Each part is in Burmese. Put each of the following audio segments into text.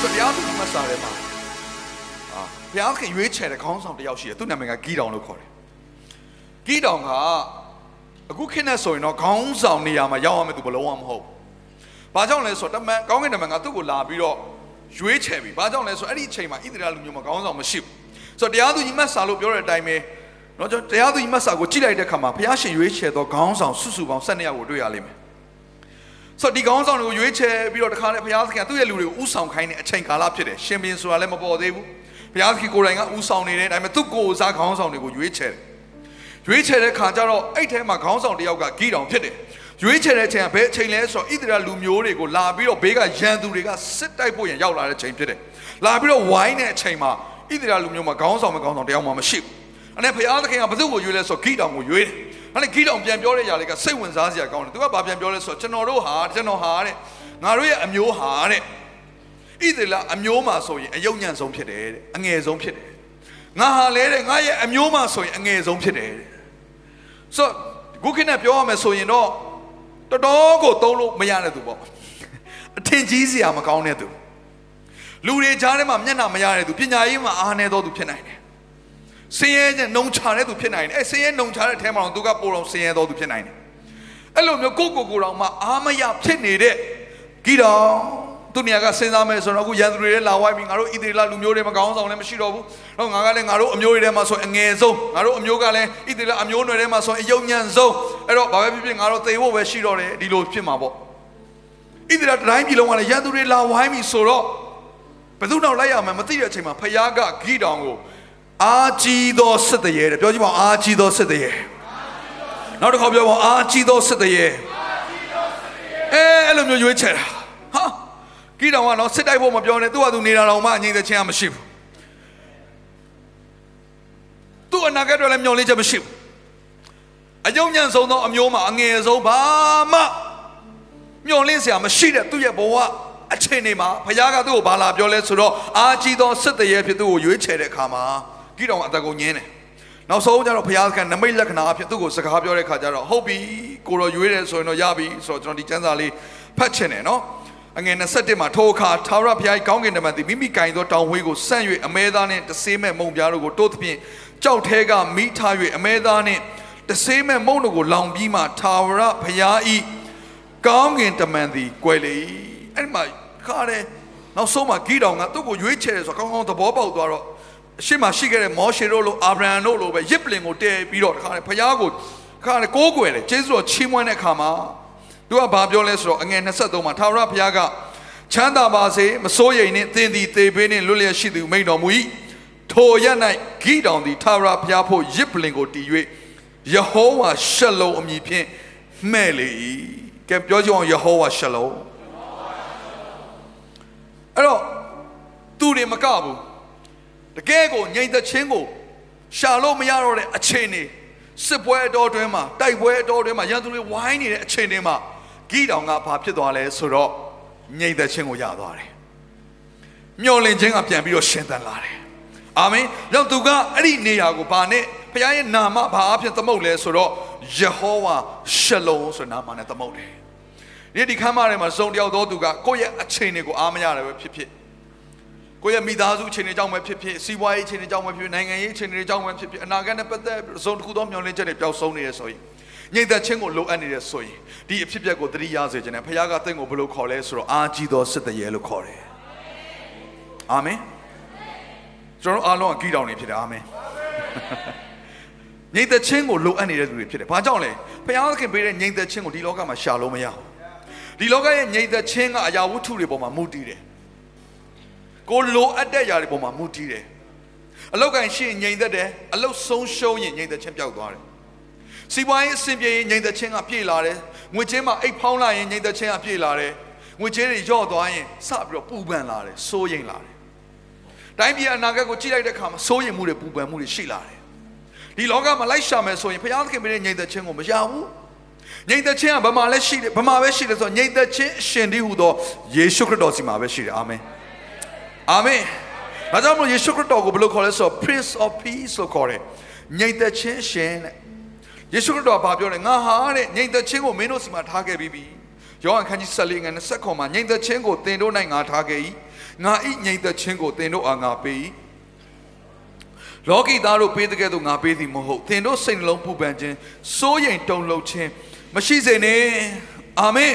ဆိုဘုရားသူမဆာထဲမှာအာဘုရားခင်ရွေးချယ်တဲ့ခေါင်းဆောင်တစ်ယောက်ရှိတယ်သူ့နာမည်ကဂီတောင်လို့ခေါ်တယ်ဂီတောင်ကအခုခေတ်နဲ့ဆိုရင်တော့ခေါင်းဆောင်နေရာမှာရောက်ရမယ့်သူဘလုံးဝမဟုတ်ဘူးဘာကြောင့်လဲဆိုတော့တမန်ကောင်းကင်တမန်ကသူ့ကိုလာပြီးတော့ရွေးချယ်ပြီဘာကြောင့်လဲဆိုအဲ့ဒီအချိန်မှာဣသရေလလူမျိုးမှာခေါင်းဆောင်မရှိဘူးဆိုတော့တရားသူကြီးမဆာလို့ပြောတဲ့အတိုင်းပဲနော်ကျွန်တော်တရားသူကြီးမဆာကိုကြည့်လိုက်တဲ့အခါမှာဘုရားရှင်ရွေးချယ်သောခေါင်းဆောင်စုစုပေါင်း၁၂ယောက်ကိုတွေ့ရလိမ့်မယ် ဆိုတော့ဒီကောင်းဆောင်တွေကိုရွေးချယ်ပြီးတော့တခါနဲ့ဘုရားသခင်ကသူ့ရဲ့လူတွေကိုဥဆောင်ခိုင်းတဲ့အချိန်ကာလဖြစ်တယ်ရှင်ဘင်ဆိုတာလည်းမပေါ်သေးဘူးဘုရားသခင်ကိုယ်တိုင်ကဥဆောင်နေတယ်ဒါပေမဲ့သူ့ကိုယ်စားခေါင်းဆောင်တွေကိုရွေးချယ်တယ်ရွေးချယ်တဲ့ခါကျတော့အဲ့ထဲမှာခေါင်းဆောင်တစ်ယောက်ကဂီတောင်ဖြစ်တယ်ရွေးချယ်တဲ့အချိန်ကဘယ်အချိန်လဲဆိုတော့ဣသရေလလူမျိုးတွေကိုလာပြီးတော့ဘေးကရန်သူတွေကစစ်တိုက်ဖို့ရန်ရောက်လာတဲ့အချိန်ဖြစ်တယ်လာပြီးတော့ဝိုင်းတဲ့အချိန်မှာဣသရေလလူမျိုးမှာခေါင်းဆောင်မခေါင်းဆောင်တစ်ယောက်မှမရှိဘူးအဲ့ဒါဘုရားသခင်ကဘယ်သူ့ကိုရွေးလဲဆိုတော့ဂီတောင်ကိုရွေးတယ် အဲ့ဒါဂီတောင်ပြန်ပြောတဲ့ຢာလေးကစိတ်ဝင်စားစရာကောင်းတယ်သူကဘာပြန်ပြောလဲဆိုတော့ကျွန်တော်တို့ဟာကျွန်တော်ဟာတဲ့ငါတို့ရဲ့အမျိုးဟာတဲ့ဣသရေလအမျိုးမှာဆိုရင်အယုံညံ့ဆုံးဖြစ်တယ်တဲ့အငယ်ဆုံးဖြစ်တယ်ငါဟာလဲတဲ့ငါရဲ့အမျိုးမှာဆိုရင်အငယ်ဆုံးဖြစ်တယ်တဲ့ဆိုတော့ခုခေတ်နဲ့ပြောရမယ်ဆိုရင်တော့တော်တော်ကိုသုံးလို့မရတဲ့သူပေါ့အထင်ကြီးစရာမကောင်းတဲ့သူလူတွေကြားထဲမှာမျက်နှာမရတဲ့သူပညာရေးမှာအားနည်းသောသူဖြစ်နိုင်တယ် ဆင်းရဲခြင်းနှုံချတဲ့သူဖြစ်နိုင်တယ်အဲဆင်းရဲနှုံချတဲ့အထဲမှာတော့သူကပိုတော့ဆင်းရဲသောသူဖြစ်နိုင်တယ်အဲ့လိုမျိုးကိုယ့်ကိုယ်ကိုယ်တော်မှအားမရဖြစ်နေတဲ့ဂီတော်သူနေရာကစဉ်းစားမယ်ဆိုတော့အခုရန်သူတွေလည်းလာဝိုင်းပြီးငါတို့ဣသရေလလူမျိုးတွေမကောင်းဆောင်လည်းမရှိတော့ဘူး။တော့ငါကလည်းငါတို့အမျိုးတွေထဲမှာဆိုအငယ်ဆုံးငါတို့အမျိုးကလည်းဣသရေလအမျိုးနွယ်ထဲမှာဆိုအယုံညံ့ဆုံးအဲ့တော့ဘာပဲဖြစ်ဖြစ်ငါတို့သေဖို့ပဲရှိတော့တယ်ဒီလိုဖြစ်မှာပေါ့။ဣသရေလတိုင်းပြည်လုံးကလည်းရန်သူတွေလာဝိုင်းပြီးဆိုတော့ဘယ်သူနောက်လိုက်ရမှန်းမသိတဲ့အချိန်မှာဖယားကဂီတောင်ကို အာကြီးသောစစ်တရေတဲ့ပြောကြည့်ပါဦးအာကြီးသောစစ်တရေနောက်တစ်ခါပြောပါဦးအာကြီးသောစစ်တရေအဲအဲ့လိုမျိုးရွေးချယ်တာဟာဂီတောင်ကတော့စစ်တိုက်ဖို့မပြောနဲ့သူ့ဟာသူနေတာတော့မှအငြိမ်သက်ခြင်းမရှိဘူးသူ့အနာဂတ်တွေလည်းမျောလင်းချက်မရှိဘူးအယုံညံ့ဆုံးသောအမျိုးမှာအငယ်ဆုံးဘာမှမျောလင်းစရာမရှိတဲ့သူ့ရဲ့ဘဝအချိန်တွေမှာဘုရားကသူ့ကိုဘာလာပြောလဲဆိုတော့အာကြီးသောစစ်တရေဖြစ်သူ့ကိုရွေးချယ်တဲ့အခါမှာ ဂိတောင်အသက်ကိုညင်းတယ်နောက်ဆုံးကျတော့ဘုရားကနမိတ်လက္ခဏာအဖြစ်သူ့ကိုစကားပြောတဲ့အခါကျတော့ဟုတ်ပြီကိုရောရွေးတယ်ဆိုရင်တော့ရပြီဆိုတော့ကျွန်တော်ဒီကျမ်းစာလေးဖတ်ချင်တယ်နော်အငယ်27မှာထိုအခါထာဝရဘုရားကောင်းကင်တမန်သည်မိမိကင်သောတောင်ဝေးကိုဆန့်၍အမဲသားနှင့်တဆေးမဲ့မုံပြားတို့ကိုတိုးသဖြင့်ကြောက်ထဲကမိထား၍အမဲသားနှင့်တဆေးမဲ့မုံတို့ကိုလောင်ပြီးမှထာဝရဘုရားဤကောင်းကင်တမန်သည်ကွယ်လေ၏အဲ့ဒီမှာခါတယ်နောက်ဆုံးမှာဂိတောင်ကသူ့ကိုရွေးချယ်တယ်ဆိုတော့ကောင်းကောင်းသဘောပေါက်သွားတော့ အရှိမရှိခဲ့တဲ့မောရှေတို့လိုအာဗြဟံတို့လိုပဲရစ်ပလင်ကိုတည်ပြီးတော့တခါလေဘုရားကိုခါလေကိုးကွယ်တယ်ကျေးဇူးတော်ချီးမွမ်းတဲ့အခါမှာသူကဘာပြောလဲဆိုတော့အငယ်23မှာထာဝရဘုရားကချမ်းသာပါစေမစိုးရိမ်နှင့်သင်သည်သေပေးနှင့်လွတ်လျက်ရှိသူမိန်တော်မူ၏ထိုရက်၌ဂိတောင်သည်ထာဝရဘုရားဖို့ရစ်ပလင်ကိုတည်၍ယေဟောဝါရှလုံအမည်ဖြင့်မှဲ့လေ၏ကဲပြောကြအောင်ယေဟောဝါရှလုံအဲ့တော့သူတွေမကဘူးတ ကယ်ကိုငြိမ်သက်ခြင်းကိုရှာလို့မရတော့တဲ့အခြေအနေစစ်ပွဲအတော်တွင်းမှာတိုက်ပွဲအတော်တွင်းမှာရန်သူတွေဝိုင်းနေတဲ့အချိန်တွေမှာဂိတောင်ကဘာဖြစ်သွားလဲဆိုတော့ငြိမ်သက်ခြင်းကိုရသွားတယ်မျောလင့်ခြင်းကပြန်ပြီးတော့ရှင်သန်လာတယ်အာမင်ရောက်သူကအဲ့ဒီနေရာကိုဘာနဲ့ဘုရားရဲ့နာမဘာအဖြစ်သမုတ်လဲဆိုတော့ယေဟောဝါရှလုံဆိုတဲ့နာမနဲ့သမုတ်တယ်ဒီဒီခမ်းမထဲမှာစုံတယောက်သောသူကကိုယ့်ရဲ့အချိန်တွေကိုအားမရတယ်ပဲဖြစ်ဖြစ် ကိုယ့်ရဲ့မိသားစုအခြေအနေကြောင့်ပဲဖြစ်ဖြစ်စီးပွားရေးအခြေအနေကြောင့်ပဲဖြစ်ဖြစ်နိုင်ငံရေးအခြေအနေတွေကြောင့်ပဲဖြစ်ဖြစ်အနာဂတ်နဲ့ပတ်သက်ဇုံတစ်ခုသောမျှော်လင့်ချက်တွေပျောက်ဆုံးနေရဆိုရင်ညိတ်သက်ခြင်းကိုလိုအပ်နေတယ်ဆိုရင်ဒီအဖြစ်အပျက်ကိုသတိရစေခြင်းနဲ့ဘုရားကတင့်ကိုဘယ်လိုခေါ်လဲဆိုတော့အာကြီးသောစစ်တရေလို့ခေါ်တယ်အာမင်ကျွန်တော်အားလုံးကဂီတောင်နေဖြစ်တယ်အာမင်ညိတ်သက်ခြင်းကိုလိုအပ်နေတဲ့သူတွေဖြစ်တယ်ဘာကြောင့်လဲဘုရားသခင်ပေးတဲ့ညိတ်သက်ခြင်းကိုဒီလောကမှာရှာလို့မရဘူးဒီလောကရဲ့ညိတ်သက်ခြင်းကအရာဝတ္ထုတွေပေါ်မှာမူတည်တယ် ကိုလိုအပ်တဲ့ຢာတွေပေါ်မှာမူတည်တယ်အလောက်ကန်ရှိရင်ငြိမ်သက်တယ်အလောက်ဆုံးရှုံးရင်ငြိမ်သက်ခြင်းပျောက်သွားတယ်စီးပွားရေးအဆင်ပြေရင်ငြိမ်သက်ခြင်းကပြေလာတယ်ငွေချင်းမှာအိတ်ဖောင်းလာရင်ငြိမ်သက်ခြင်းကပြေလာတယ်ငွေချေးတွေညော့သွားရင်စပြီးတော့ပူပန်လာတယ်စိုးရိမ်လာတယ်တိုင်းပြည်အနာဂတ်ကိုကြည့်လိုက်တဲ့အခါမှာစိုးရိမ်မှုတွေပူပန်မှုတွေရှိလာတယ်ဒီလောကမှာလိုက်ရှာမယ်ဆိုရင်ဘုရားသခင်ပေးတဲ့ငြိမ်သက်ခြင်းကိုမရဘူးငြိမ်သက်ခြင်းကဘာမှလည်းရှိတယ်ဘာမှပဲရှိတယ်ဆိုတော့ငြိမ်သက်ခြင်းအရှင်ဒီဟူသောယေရှုခရစ်တော်စီမှာပဲရှိတယ်အာမင် အာမင်ဒါကြောင့်မို့ယေရှုခရစ်တော်ကိုဘယ်လိုခေါ်လဲဆိုတော့ Prince of Peace လို့ခေါ်တယ်ငြိမ်သက်ခြင်းရှင်တဲ့ယေရှုခရစ်တော်ကဘာပြောလဲငါဟာတဲ့ငြိမ်သက်ခြင်းကိုမင်းတို့စီမှာထားခဲ့ပြီးပြီယောဟန်ခန်းကြီး14ငယ်20ခွန်မှာငြိမ်သက်ခြင်းကိုသင်တို့၌ငါထားခဲ့၏ငါဤငြိမ်သက်ခြင်းကိုသင်တို့အားငါပေး၏လောကီသားတို့ပေးတဲ့ကဲ့သို့ငါပေးသည်မဟုတ်သင်တို့စိတ်နှလုံးပူပန်ခြင်းစိုးရိမ်တုန်လှုပ်ခြင်းမရှိစေနဲ့အာမင်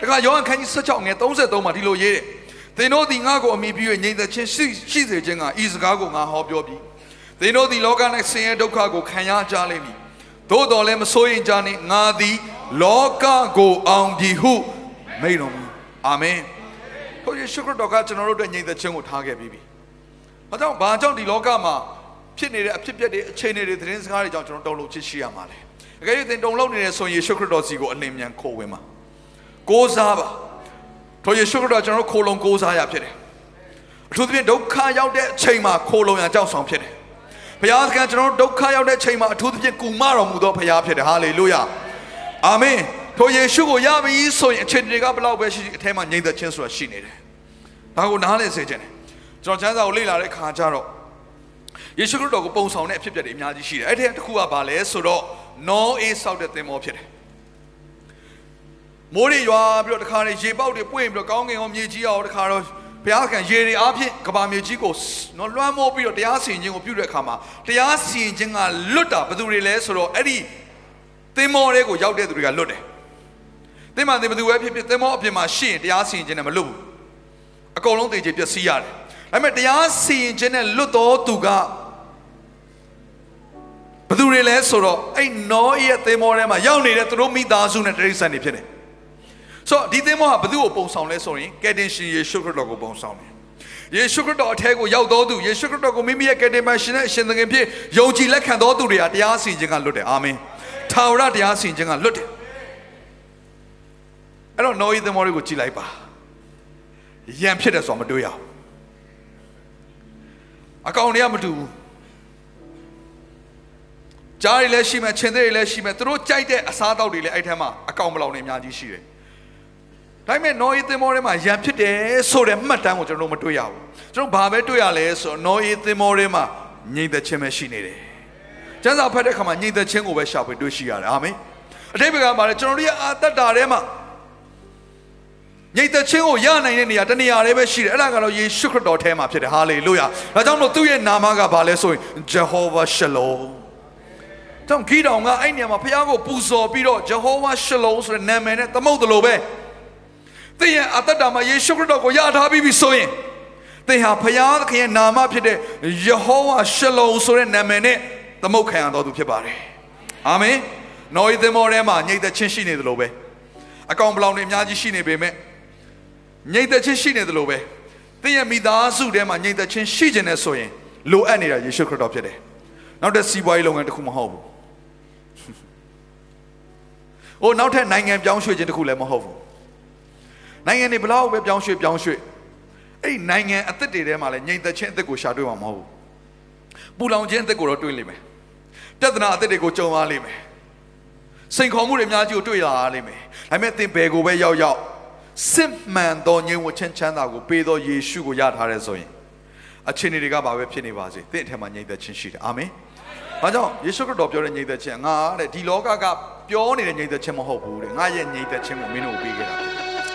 တခါယောဟန်ခန်းကြီး16ငယ်33မှာဒီလိုရေးတယ် သင်တို့သည်ငါ့ကိုအမိပြု၍ငြိမ်သက်ခြင်းရှိရှိစေခြင်းကဤစကားကိုငါဟောပြောပြီးသင်တို့သည်လောက၌ဆင်းရဲဒုက္ခကိုခံရကြလိမ့်မည်သို့တော်လည်းမစိုးရိမ်ကြနှင့်ငါသည်လောကကိုအောင်ပြီဟုမိန့်တော်မူအာမင်ဘုရားရှုခရတော်ကကျွန်တော်တို့အတွက်ညီသက်ခြင်းကိုထားခဲ့ပြီးပြီ။ဘာကြောင့်ဘာကြောင့်ဒီလောကမှာဖြစ်နေတဲ့အဖြစ်အပျက်တွေအခြေအနေတွေသတင်းစကားတွေကြောင့်ကျွန်တော်တုံ့လုံချစ်ရှိရမှာလဲ။အကယ်၍သင်တုံ့လုံနေတယ်ဆိုရင်ယေရှုခရစ်တော်စီကိုအလင်းမြန်ခိုးဝင်ပါ။ကိုးစားပါ။ ထိုယေရှုခရစ်တော်ကျွန်တော်တို့ခိုးလုံကိုးစားရဖြစ်တယ်။အထူးသဖြင့်ဒုက္ခရောက်တဲ့အချိန်မှာခိုးလုံရကြောက်ဆောင်ဖြစ်တယ်။ဘုရားသခင်ကျွန်တော်တို့ဒုက္ခရောက်တဲ့အချိန်မှာအထူးသဖြင့်ကူမတော်မူသောဘုရားဖြစ်တယ်။ဟာလေလုယာ။အာမင်။ထိုယေရှုကိုရပြီဆိုရင်အခြေအနေတွေကဘလောက်ပဲရှိအထဲမှာငြိမ်သက်ခြင်းဆိုတာရှိနေတယ်။ဒါကိုနားလည်စေခြင်းတယ်။ကျွန်တော်ချမ်းသာကိုလေ့လာတဲ့ခါကျတော့ယေရှုခရစ်တော်ကိုပုံဆောင်တဲ့အဖြစ်အပျက်တွေအများကြီးရှိတယ်။အဲ့ဒီတစ်ခုကဘာလဲဆိုတော့နောအေးဆောက်တဲ့သင်္ဘောဖြစ်တယ်။ မိုးတွေရွာပြီးတော့တခါနေရေပေါက်တွေပွင့်ပြီးတော့ကောင်းကင်ရောမြေကြီးရောတခါတော့ဘုရားခင်ရေတွေအားဖြင့်ကဘာမြေကြီးကိုနော်လွှမ်းမိုးပြီးတော့တရားစီရင်ခြင်းကိုပြုတဲ့အခါမှာတရားစီရင်ခြင်းကလွတ်တာဘယ်သူတွေလဲဆိုတော့အဲ့ဒီသင်္ဘောတွေကိုရောက်တဲ့သူတွေကလွတ်တယ်သင်္မာသင်ဘယ်သူပဲဖြစ်ဖြစ်သင်္ဘောအပြင်မှာရှိရင်တရားစီရင်ခြင်းနဲ့မလွတ်ဘူးအကုန်လုံးတည်ကြည်ပျက်စီးရတယ်ဒါပေမဲ့တရားစီရင်ခြင်းနဲ့လွတ်တော်သူကဘယ်သူတွေလဲဆိုတော့အဲ့နောရဲ့သင်္ဘောထဲမှာရောက်နေတဲ့သူတို့မိသားစုနဲ့တိရစ္ဆာန်တွေဖြစ်တယ် ဆိုတော့ဒီသင်္ဘောကဘယ်သူ့ကိုပုံဆောင်လဲဆိုရင်ကယ်တင်ရှင်ယေရှုခရစ်တော်ကိုပုံဆောင်တယ်ယေရှုခရစ်တော်အထက်ကိုရောက်တော်သူယေရှုခရစ်တော်ကိုမိမိရဲ့ကယ်တင်ပါရှင်နဲ့အရှင်သခင်ဖြစ်ယုံကြည်လက်ခံတော်သူတွေကတရားစီရင်ခြင်းကလွတ်တယ်အာမင်ထာဝရတရားစီရင်ခြင်းကလွတ်တယ်အဲ့တော့နောဤသင်္ဘောတွေကိုကြည်လိုက်ပါရံဖြစ်တယ်ဆိုတာမတွေ့ရအောင်အကောင်တွေကမတူဘူးကြားတွေလည်းရှိမယ်ခြင်တွေလည်းရှိမယ်သူတို့ကြိုက်တဲ့အစားအသောက်တွေလည်းအဲ့ထက်မှာအကောင်မလောင်နေအများကြီးရှိတယ် ဒါပေမဲ့နော်အေးသင်္ဘောထဲမှာရံဖြစ်တယ်ဆိုတဲ့မှတ်တမ်းကိုကျွန်တော်တို့မတွေ့ရဘူးကျွန်တော်ဘာပဲတွေ့ရလဲဆိုတော့နော်အေးသင်္ဘောထဲမှာငြိမ်သက်ခြင်းပဲရှိနေတယ်ကျမ်းစာဖတ်တဲ့အခါမှာငြိမ်သက်ခြင်းကိုပဲရှာဖွေတွေ့ရှိရတယ်အာမင်အတိတ်ကမှာလည်းကျွန်တော်တို့ရဲ့အာတ္တတာထဲမှာငြိမ်သက်ခြင်းကိုရနိုင်တဲ့နေရာတနေရာလေးပဲရှိတယ်အဲ့ဒါကတော့ယေရှုခရစ်တော်ထဲမှာဖြစ်တယ်ဟာလေလုယာဒါကြောင့်မို့သူ့ရဲ့နာမကဘာလဲဆိုရင် Jehovah Shalom တောင်ဂီတောင်ကအဲ့နေရာမှာဖခင်ကိုပူဇော်ပြီးတော့ Jehovah Shalom ဆိုတဲ့နာမည်နဲ့သမုတ်တယ်လို့ပဲ သင်ရဲ့အတ္တတာမှာယေရှုခရစ်တော်ကိုယထားပြီးပြီဆိုရင်သင်ဟာဖခင်သခင်ရဲ့နာမဖြစ်တဲ့ Jehovah Shalom ဆိုတဲ့နာမည်နဲ့သမုတ်ခံရတော်သူဖြစ်ပါတယ်အာမင်နော်ဤသင်္ဘောထဲမှာညိတ်သက်ချင်းရှိနေတယ်လို့ပဲအကောင်ပလောင်တွေအများကြီးရှိနေပေမဲ့ငြိမ်သက်ခြင်းရှိနေတယ်လို့ပဲသင်ရဲ့မိသားစုထဲမှာငြိမ်သက်ခြင်းရှိခြင်းနဲ့ဆိုရင်လိုအပ်နေတာယေရှုခရစ်တော်ဖြစ်တယ်။နောက်တဲ့စီးပွားရေးလုပ်ငန်းတစ်ခုမဟုတ်ဘူး။အိုးနောက်ထပ်နိုင်ငံပြောင်းရွှေ့ခြင်းတစ်ခုလည်းမဟုတ်ဘူး။ နိုင်ငံတွေဘလောက်ပဲပြောင်းရွှေ့ပြောင်းရွှေ့အဲ့ဒီနိုင်ငံအသစ်တွေထဲမှာလည်းငြိမ်သက်ခြင်းအသစ်ကိုရှာတွေ့မှာမဟုတ်ဘူး။ပူလောင်ခြင်းအသစ်ကိုတော့တွေ့လိမ့်မယ်။ပြဿနာအသစ်တွေကိုကြုံရလိမ့်မယ်။စိန်ခေါ်မှုတွေအများကြီးကိုတွေ့ရလိမ့်မယ်။ဒါပေမဲ့သင်ဘယ်ကိုပဲရောက်ရောက်စစ်မှန်သောငြိမ်ဝှချင်းချမ်းသာကိုပေးသောယေရှုကိုရထားတဲ့ဆိုရင်အခြေအနေတွေကဘာပဲဖြစ်နေပါစေသင်အထက်မှာငြိမ်သက်ခြင်းရှိတယ်အာမင်။ဘာကြောင့်ယေရှုခရစ်တော်ပြောတဲ့ငြိမ်သက်ခြင်းငါတဲ့ဒီလောကကပြောနေတဲ့ငြိမ်သက်ခြင်းမဟုတ်ဘူးတဲ့ငါရဲ့ငြိမ်သက်ခြင်းကိုမင်းတို့ပေးခဲ့တာ